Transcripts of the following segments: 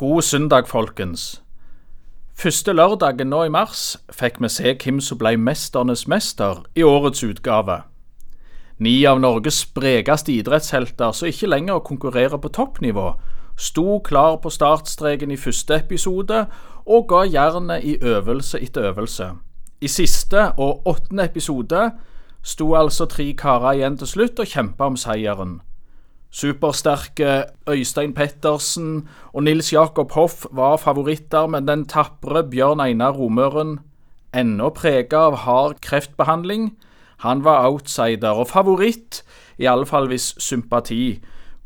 God søndag, folkens. Første lørdagen nå i mars fikk vi se hvem som ble Mesternes mester i årets utgave. Ni av Norges sprekeste idrettshelter som ikke lenger konkurrerer på toppnivå, sto klar på startstreken i første episode og ga jernet i øvelse etter øvelse. I siste og åttende episode sto altså tre karer igjen til slutt og kjempa om seieren. Supersterke Øystein Pettersen og Nils Jakob Hoff var favoritter, men den tapre Bjørn Einar Romøren, ennå prega av hard kreftbehandling, han var outsider og favoritt, i alle fall hvis sympati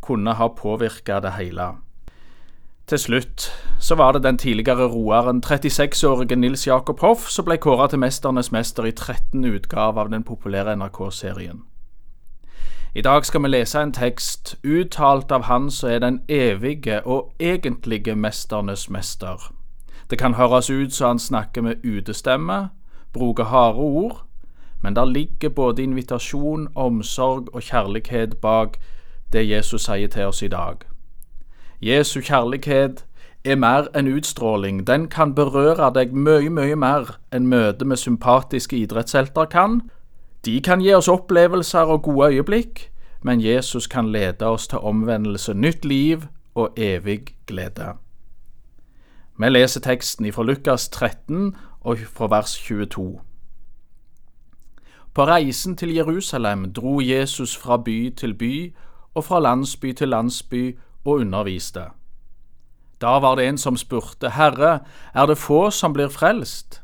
kunne ha påvirka det hele. Til slutt så var det den tidligere roeren, 36-årige Nils Jakob Hoff, som ble kåra til Mesternes mester i 13. utgave av den populære NRK-serien. I dag skal vi lese en tekst uttalt av Han som er den evige og egentlige mesternes mester. Det kan høres ut som han snakker med utestemme, bruker harde ord, men der ligger både invitasjon, omsorg og kjærlighet bak det Jesus sier til oss i dag. Jesu kjærlighet er mer enn utstråling. Den kan berøre deg mye, mye mer enn møtet med sympatiske idrettshelter kan, de kan gi oss opplevelser og gode øyeblikk, men Jesus kan lede oss til omvendelse, nytt liv og evig glede. Vi leser teksten fra Lukas 13 og fra vers 22. På reisen til Jerusalem dro Jesus fra by til by og fra landsby til landsby og underviste. Da var det en som spurte, Herre, er det få som blir frelst?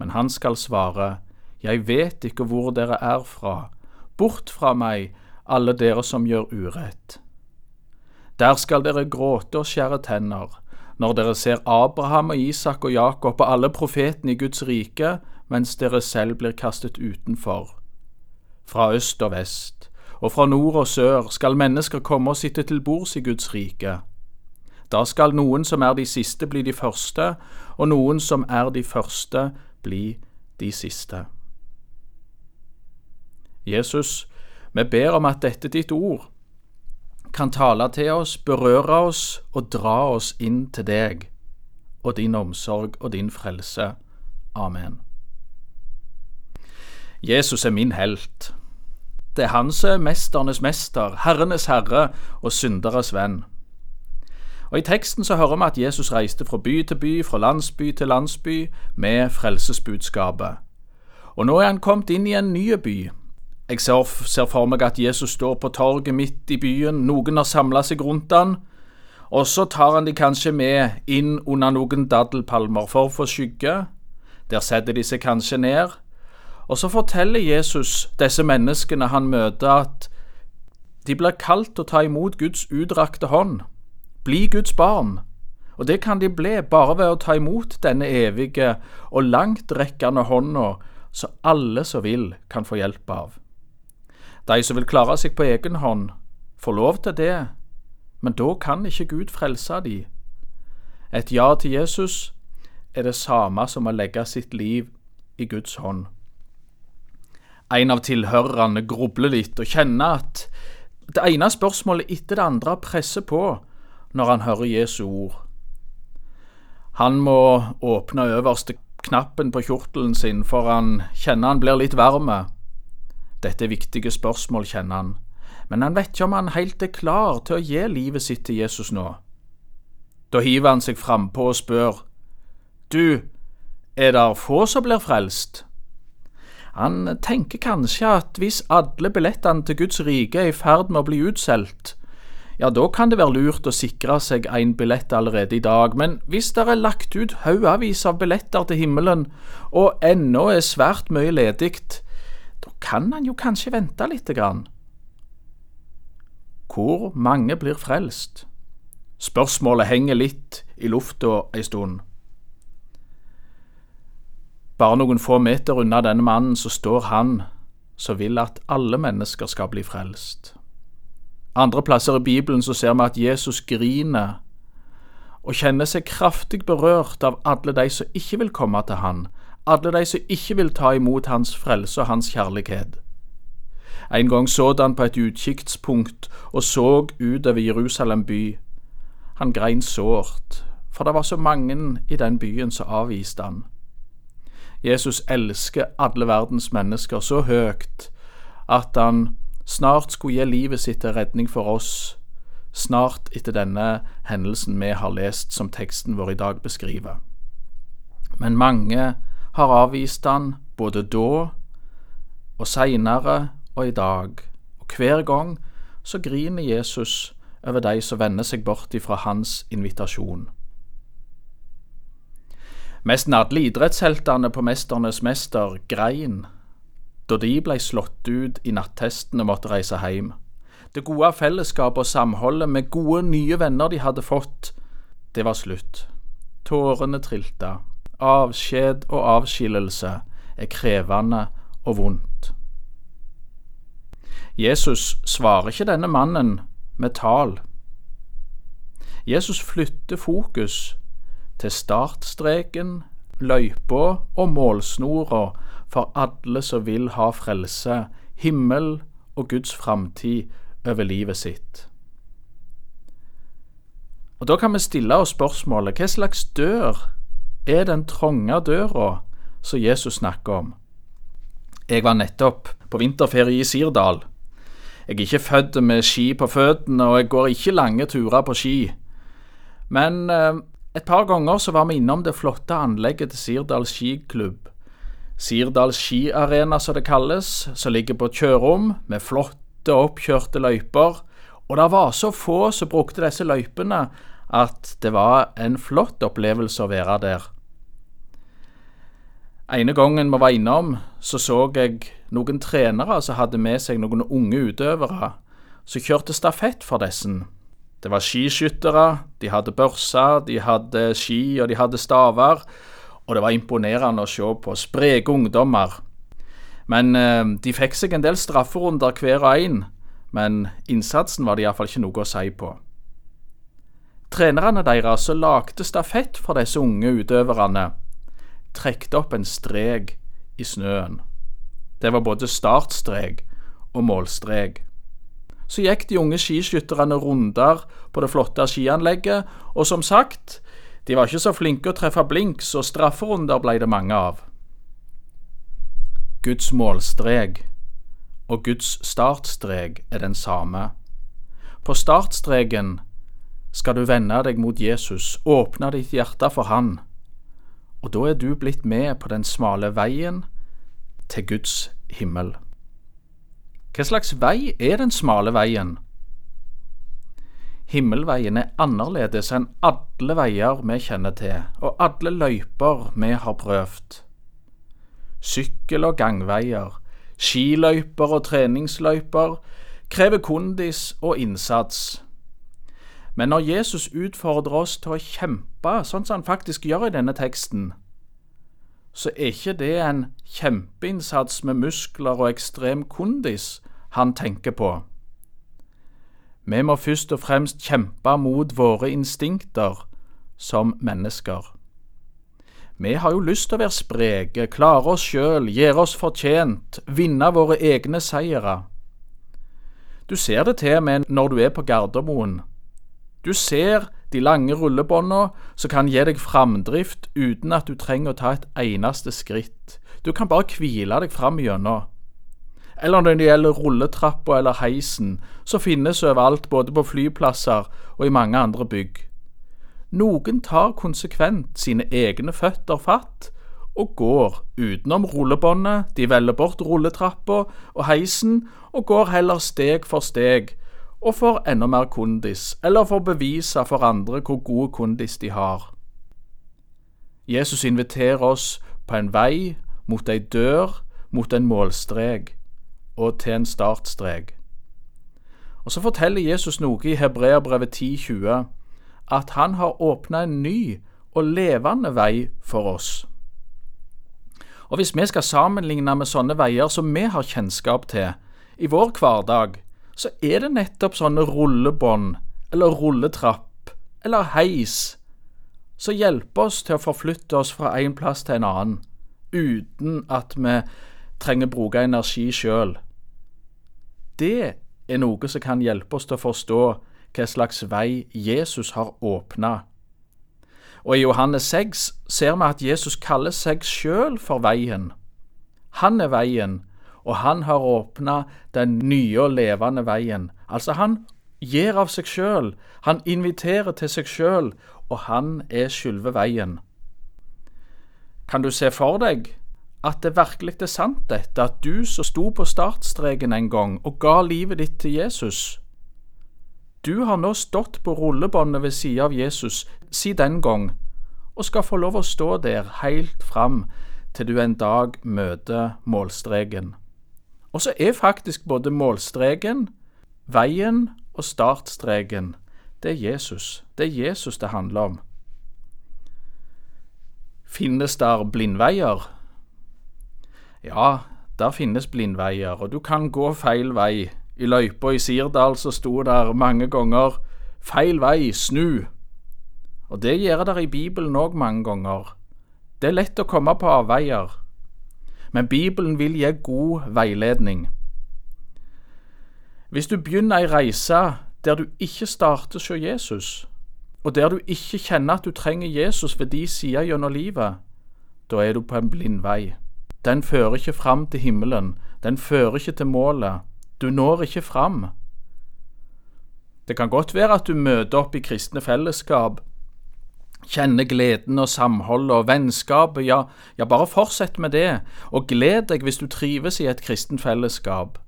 Men han skal svare, Jeg vet ikke hvor dere er fra. Bort fra meg, alle dere som gjør urett. Der skal dere gråte og skjære tenner, når dere ser Abraham og Isak og Jakob og alle profetene i Guds rike, mens dere selv blir kastet utenfor. Fra øst og vest, og fra nord og sør skal mennesker komme og sitte til bords i Guds rike. Da skal noen som er de siste, bli de første, og noen som er de første, bli de siste. Jesus, vi ber om at dette ditt ord kan tale til oss, berøre oss og dra oss inn til deg og din omsorg og din frelse. Amen. Jesus er min helt. Det er han som er mesternes mester, herrenes herre og synderes venn. Og I teksten så hører vi at Jesus reiste fra by til by, fra landsby til landsby, med frelsesbudskapet. Og nå er han kommet inn i en ny by. Jeg ser, for meg at Jesus står på torget midt i byen, noen har samla seg rundt han, og så tar han de kanskje med inn under noen daddelpalmer for å få skygge. Der setter de seg kanskje ned, og så forteller Jesus disse menneskene han møter, at de blir kalt å ta imot Guds utdrakte hånd. Bli Guds barn. Og det kan de bli bare ved å ta imot denne evige og langtrekkende hånda så alle som vil, kan få hjelp av. De som vil klare seg på egen hånd, får lov til det, men da kan ikke Gud frelse de. Et ja til Jesus er det samme som å legge sitt liv i Guds hånd. En av tilhørerne grubler litt og kjenner at det ene spørsmålet etter det andre presser på når han hører Jesu ord. Han må åpne øverste knappen på kjortelen sin, for han kjenner han blir litt varme. Dette er viktige spørsmål, kjenner han, men han vet ikke om han helt er klar til å gi livet sitt til Jesus nå. Da hiver han seg frampå og spør, Du, er det få som blir frelst? Han tenker kanskje at hvis alle billettene til Guds rike er i ferd med å bli utsolgt, ja, da kan det være lurt å sikre seg en billett allerede i dag, men hvis det er lagt ut haugavis av billetter til himmelen, og ennå er svært mye ledig, da kan han jo kanskje vente lite grann. Hvor mange blir frelst? Spørsmålet henger litt i lufta ei stund. Bare noen få meter unna denne mannen så står han som vil at alle mennesker skal bli frelst. Andre plasser i Bibelen så ser vi at Jesus griner og kjenner seg kraftig berørt av alle de som ikke vil komme til han, alle de som ikke vil ta imot hans frelse og hans kjærlighet. En gang så han på et utkiktspunkt og så utover Jerusalem by. Han grein sårt, for det var så mange i den byen som avviste han. Jesus elsker alle verdens mennesker så høyt at han snart skulle gi livet sitt til redning for oss, snart etter denne hendelsen vi har lest som teksten vår i dag beskriver. Men mange har avvist han både da og seinere og i dag, og hver gang så griner Jesus over de som vender seg bort ifra hans invitasjon. Nesten alle idrettsheltene på Mesternes mester grein da de ble slått ut i nattesten og måtte reise hjem. Det gode fellesskapet og samholdet med gode, nye venner de hadde fått, det var slutt. Tårene trilta. Avskjed og avskillelse er krevende og vondt. Jesus svarer ikke denne mannen med tall. Jesus flytter fokus til startstreken, løypa og målsnora for alle som vil ha frelse, himmel og Guds framtid over livet sitt. Og Da kan vi stille oss spørsmålet hva slags dør er den trange døra som Jesus snakker om? Jeg var nettopp på vinterferie i Sirdal. Jeg er ikke født med ski på føttene, og jeg går ikke lange turer på ski. Men eh, et par ganger så var vi innom det flotte anlegget til Sirdal skiklubb. Sirdal skiarena, som det kalles, som ligger på Kjørom, med flotte, oppkjørte løyper. Og det var så få som brukte disse løypene at det var en flott opplevelse å være der. Ene gangen vi var innom, så så jeg noen trenere som hadde med seg noen unge utøvere som kjørte stafett for dessen. Det var skiskyttere, de hadde børser, de hadde ski og de hadde staver, og det var imponerende å se på spreke ungdommer. Men eh, de fikk seg en del strafferunder hver og en, men innsatsen var det iallfall ikke noe å si på. Trenerne deres lagde stafett for disse unge utøverne, trekte opp en strek i snøen. Det var både startstrek og målstrek så gikk de unge skiskytterne runder på det flotte skianlegget, og som sagt, de var ikke så flinke å treffe blink, så strafferunder ble det mange av. Guds målstrek og Guds startstrek er den samme. På startstreken skal du vende deg mot Jesus, åpne ditt hjerte for Han, og da er du blitt med på den smale veien til Guds himmel. Hva slags vei er den smale veien? Himmelveien er annerledes enn alle veier vi kjenner til, og alle løyper vi har prøvd. Sykkel- og gangveier, skiløyper og treningsløyper krever kondis og innsats. Men når Jesus utfordrer oss til å kjempe, sånn som han faktisk gjør i denne teksten, så er ikke det en kjempeinnsats med muskler og ekstrem kondis han tenker på. Vi må først og fremst kjempe mot våre instinkter som mennesker. Vi har jo lyst til å være spreke, klare oss sjøl, gjøre oss fortjent, vinne våre egne seire. Du ser det til med når du er på Gardermoen. Du ser de lange rullebåndene som kan gi deg framdrift uten at du trenger å ta et eneste skritt. Du kan bare hvile deg fram gjennom. Eller når det gjelder rulletrappa eller heisen, som finnes overalt både på flyplasser og i mange andre bygg. Noen tar konsekvent sine egne føtter fatt og går utenom rullebåndet, de velger bort rulletrappa og heisen og går heller steg for steg og får enda mer kondis, eller får bevise for andre hvor god kondis de har. Jesus inviterer oss på en vei, mot ei dør, mot en målstrek og til en startstrek. Og Så forteller Jesus noe i Hebreabrevet 10,20, at han har åpna en ny og levende vei for oss. Og hvis vi skal sammenligne med sånne veier som vi har kjennskap til i vår hverdag, så er det nettopp sånne rullebånd eller rulletrapp eller heis som hjelper oss til å forflytte oss fra en plass til en annen, uten at vi trenger bruke energi sjøl. Det er noe som kan hjelpe oss til å forstå hva slags vei Jesus har åpna. Og i Johannes 6 ser vi at Jesus kaller seg sjøl for veien. Han er veien, og han har åpna den nye og levende veien. Altså, han gir av seg sjøl, han inviterer til seg sjøl, og han er sjølve veien. Kan du se for deg at det virkelig er sant dette, at du som sto på startstreken en gang og ga livet ditt til Jesus, du har nå stått på rullebåndet ved siden av Jesus siden den gang, og skal få lov å stå der helt fram til du en dag møter målstreken. Og så er faktisk både målstreken, veien og startstreken det er Jesus. Det er Jesus det handler om. Finnes der blindveier? Ja, der finnes blindveier, og du kan gå feil vei. I løypa i Sirdal så sto der mange ganger 'feil vei, snu'. Og det gjør der i Bibelen òg mange ganger. Det er lett å komme på avveier, men Bibelen vil gi god veiledning. Hvis du begynner ei reise der du ikke starter hos Jesus, og der du ikke kjenner at du trenger Jesus ved de sida gjennom livet, da er du på en blind vei. Den fører ikke fram til himmelen, den fører ikke til målet. Du når ikke fram. Det kan godt være at du møter opp i kristne fellesskap, kjenner gleden og samholdet og vennskapet, ja, ja, bare fortsett med det, og gled deg hvis du trives i et kristent fellesskap.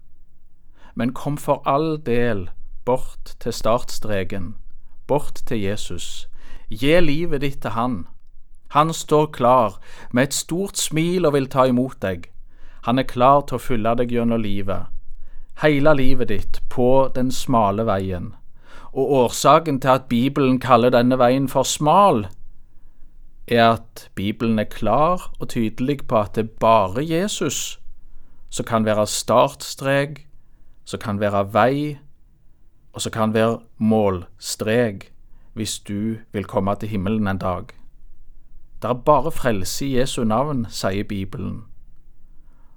Men kom for all del bort til startstreken, bort til Jesus. Gi livet ditt til Han. Han står klar med et stort smil og vil ta imot deg. Han er klar til å følge deg gjennom livet, hele livet ditt på den smale veien. Og årsaken til at Bibelen kaller denne veien for smal, er at Bibelen er klar og tydelig på at det er bare Jesus som kan være startstrek, som kan være vei, og som kan være målstrek hvis du vil komme til himmelen en dag. Det er bare frelse i Jesu navn, sier Bibelen.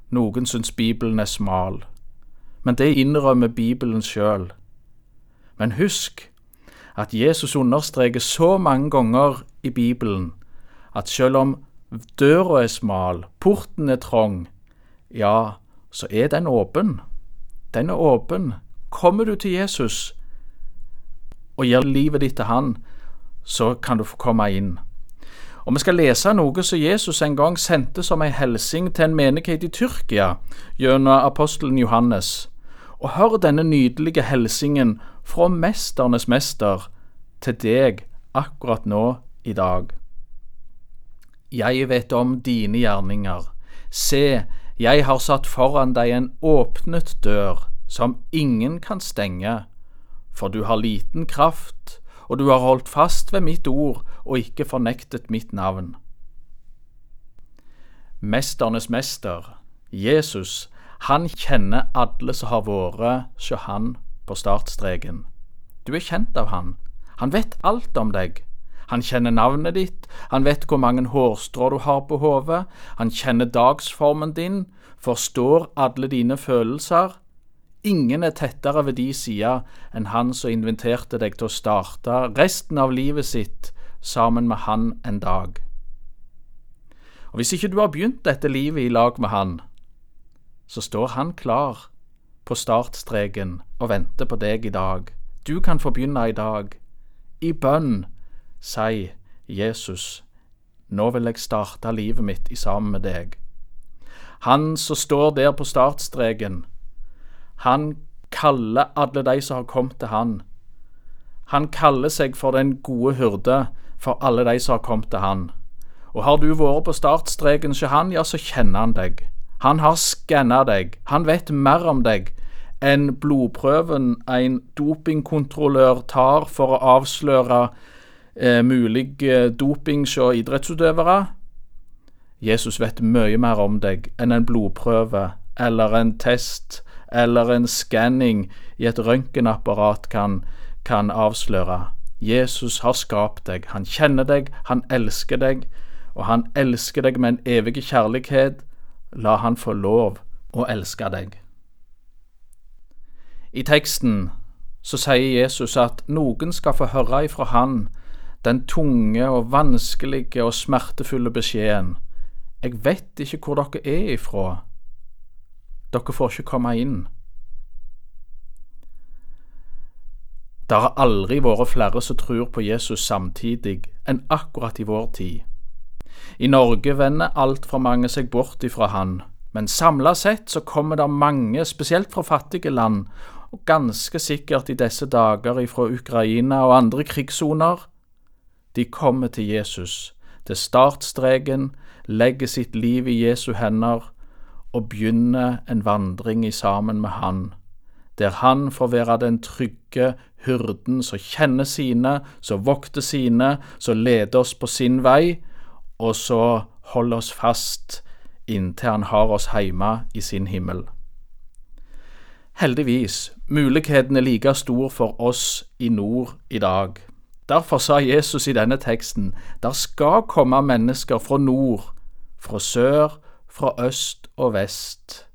Noen syns Bibelen er smal, men det innrømmer Bibelen sjøl. Men husk at Jesus understreker så mange ganger i Bibelen at selv om døra er smal, porten er trang, ja, så er den åpen. Den er åpen Kommer du til Jesus og gir livet ditt til Han, så kan du få komme inn. Og Vi skal lese noe som Jesus en gang sendte som en hilsen til en menighet i Tyrkia gjennom apostelen Johannes. Og hør denne nydelige hilsingen fra Mesternes mester til deg akkurat nå i dag. Jeg vet om dine gjerninger. Se, jeg har satt foran deg en åpnet dør som ingen kan stenge, for du har liten kraft, og du har holdt fast ved mitt ord og ikke fornektet mitt navn. Mesternes mester, Jesus, han kjenner alle som har vært hos han på startstreken. Du er kjent av han. Han vet alt om deg. Han kjenner navnet ditt, han vet hvor mange hårstrå du har på hodet, han kjenner dagsformen din, forstår alle dine følelser, Ingen er tettere ved de sida enn han som inviterte deg til å starte resten av livet sitt sammen med han en dag. Og Hvis ikke du har begynt dette livet i lag med han, så står han klar på startstreken og venter på deg i dag. Du kan få begynne i dag. I bønn si Jesus, nå vil jeg starte livet mitt i sammen med deg. Han som står der på startstreken, han kaller alle de som har kommet til han. Han kaller seg for den gode hyrde for alle de som har kommet til han. Og har du vært på startstreken hos han, ja, så kjenner han deg. Han har skanna deg. Han vet mer om deg enn blodprøven en dopingkontrollør tar for å avsløre eh, mulig doping hos idrettsutøvere. Jesus vet mye mer om deg enn en blodprøve eller en test eller en skanning i et røntgenapparat kan, kan avsløre. Jesus har skapt deg, han kjenner deg, han elsker deg, og han elsker deg med en evig kjærlighet. La han få lov å elske deg. I teksten så sier Jesus at noen skal få høre ifra han den tunge og vanskelige og smertefulle beskjeden. Jeg vet ikke hvor dere er ifra. Dere får ikke komme inn. Det har aldri vært flere som tror på Jesus samtidig enn akkurat i vår tid. I Norge vender altfor mange seg bort ifra Han, men samla sett så kommer det mange, spesielt fra fattige land, og ganske sikkert i disse dager ifra Ukraina og andre krigssoner. De kommer til Jesus, til startstreken, legger sitt liv i Jesu hender og begynner en vandring i sammen med Han der han får være den trygge hyrden som kjenner sine, som vokter sine, som leder oss på sin vei, og så holder oss fast inntil han har oss hjemme i sin himmel. Heldigvis, muligheten er like stor for oss i nord i dag. Derfor sa Jesus i denne teksten, der skal komme mennesker fra nord, fra sør, fra øst og vest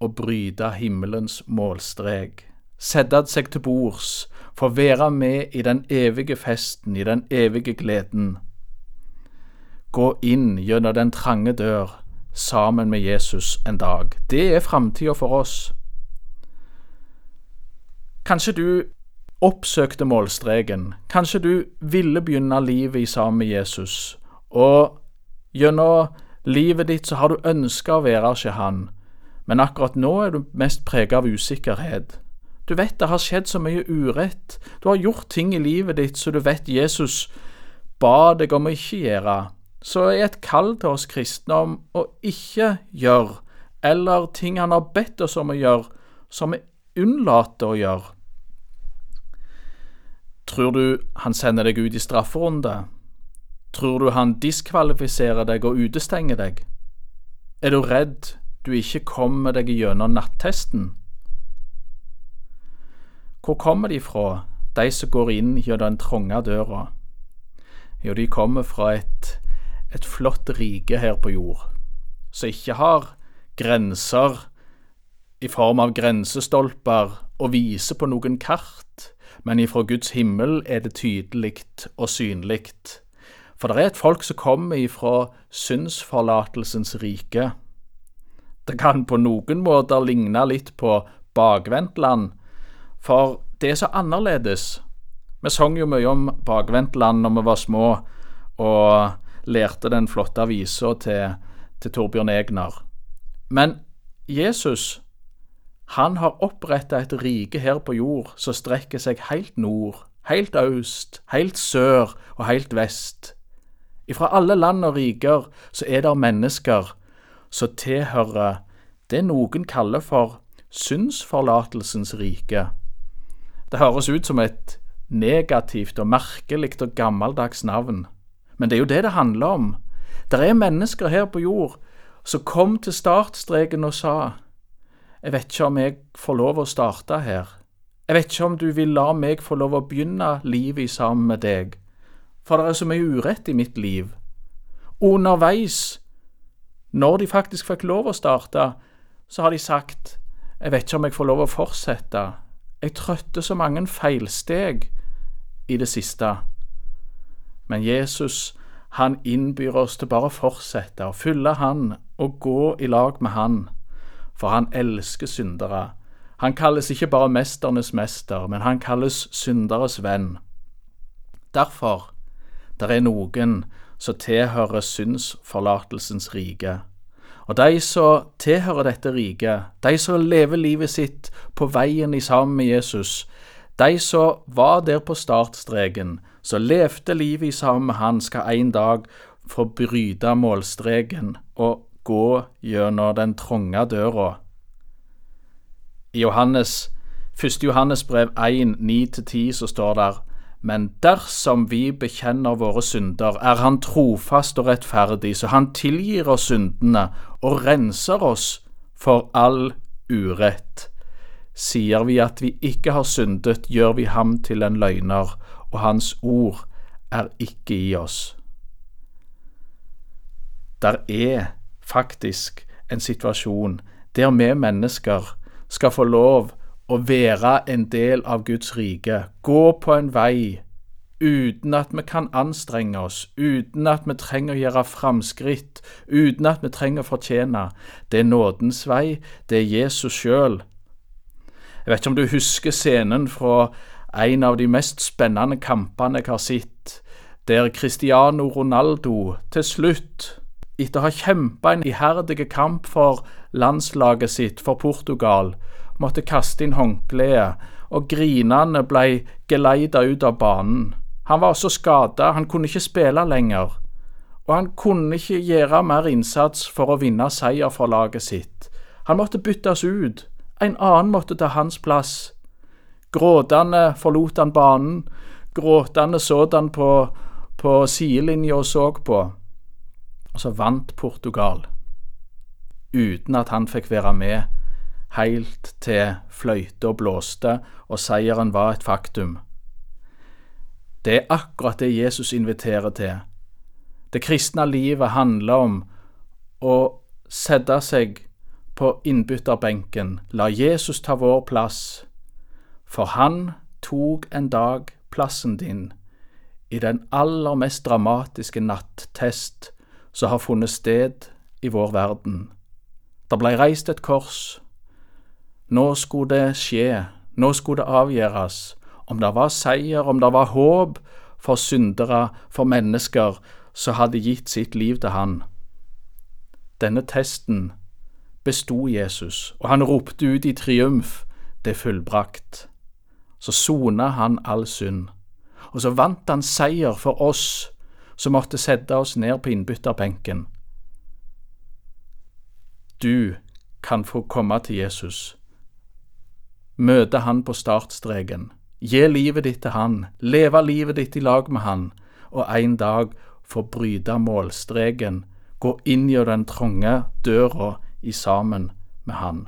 og bryte himmelens målstrek, sette seg til bords, for være med i den evige festen, i den evige gleden. Gå inn gjennom den trange dør sammen med Jesus en dag. Det er framtida for oss. Kanskje du oppsøkte målstreken. Kanskje du ville begynne livet i sammen med Jesus, og gjennom livet ditt så har du ønska å være hos Han men akkurat nå er du mest preget av usikkerhet. Du vet det har skjedd så mye urett, du har gjort ting i livet ditt så du vet Jesus ba deg om å ikke gjøre, så er et kall til oss kristne om å ikke gjøre, eller ting han har bedt oss om å gjøre, som vi unnlater å gjøre. Tror du han sender deg ut i strafferunde? Tror du han diskvalifiserer deg og utestenger deg? Er du redd du ikke kommer deg gjennom nattesten? Hvor kommer de fra, de som går inn gjennom den trange døra? Jo, de kommer fra et, et flott rike her på jord, som ikke har grenser i form av grensestolper og viser på noen kart, men ifra Guds himmel er det tydelig og synlig. For det er et folk som kommer ifra syndsforlatelsens rike. Det kan på noen måter ligne litt på bakvendtland, for det er så annerledes. Vi sang jo mye om bakvendtland når vi var små, og lærte den flotte visa til, til Torbjørn Egner. Men Jesus, han har oppretta et rike her på jord som strekker seg helt nord, helt øst, helt sør og helt vest. Ifra alle land og riker så er det mennesker som tilhører det noen kaller for syndsforlatelsens rike. Det høres ut som et negativt og merkelig og gammeldags navn, men det er jo det det handler om. Det er mennesker her på jord som kom til startstreken og sa Jeg vet ikke om jeg får lov å starte her. Jeg vet ikke om du vil la meg få lov å begynne livet sammen med deg, for det er så mye urett i mitt liv. Underveis når de faktisk fikk lov å starte, så har de sagt jeg vet ikke om jeg får lov å fortsette. Jeg trøtte så mange feilsteg i det siste. Men Jesus, han innbyr oss til bare å fortsette å følge Han og gå i lag med Han, for han elsker syndere. Han kalles ikke bare mesternes mester, men han kalles synderes venn. Derfor, det er noen som tilhører syndsforlatelsens rike. Og de som tilhører dette riket, de som lever livet sitt på veien i sammen med Jesus, de som var der på startstreken, som levde livet i sammen med Han, skal en dag få bryte målstreken og gå gjennom den trange døra. I Johannes, 1. Johannes brev 1, 9-10 så står der Men dersom vi bekjenner våre synder, er Han trofast og rettferdig, så Han tilgir oss syndene og renser oss for all urett. Sier vi at vi ikke har syndet, gjør vi ham til en løgner, og Hans ord er ikke i oss. Der er faktisk en situasjon der vi mennesker skal få lov å være en del av Guds rike, gå på en vei uten at vi kan anstrenge oss, uten at vi trenger å gjøre framskritt, uten at vi trenger å fortjene. Det er nådens vei, det er Jesus sjøl. Jeg vet ikke om du husker scenen fra en av de mest spennende kampene jeg har sett, der Cristiano Ronaldo til slutt etter å ha kjempa en iherdig kamp for landslaget sitt, for Portugal, måtte kaste inn håndkleet, og grinende blei geleida ut av banen. Han var så skada, han kunne ikke spille lenger, og han kunne ikke gjøre mer innsats for å vinne seier for laget sitt. Han måtte byttes ut, en annen måtte ta hans plass. Gråtende forlot han banen, gråtende sådan på, på sidelinja og så på. Og så vant Portugal, uten at han fikk være med heilt til fløyta blåste og seieren var et faktum. Det er akkurat det Jesus inviterer til. Det kristne livet handler om å sette seg på innbytterbenken, la Jesus ta vår plass, for han tok en dag plassen din i den aller mest dramatiske nattest som har funnet sted i vår verden. Det blei reist et kors. Nå skulle det skje, nå skulle det avgjøres, om det var seier, om det var håp for syndere, for mennesker som hadde gitt sitt liv til Han. Denne testen besto Jesus, og han ropte ut i triumf, det er fullbrakt. Så sona han all synd, og så vant han seier for oss som måtte sette oss ned på innbytterbenken. Du kan få komme til Jesus, møte han på startstreken, gi livet ditt til han, leve livet ditt i lag med han, og en dag få bryte målstreken, gå inn i den trange døra i sammen med han.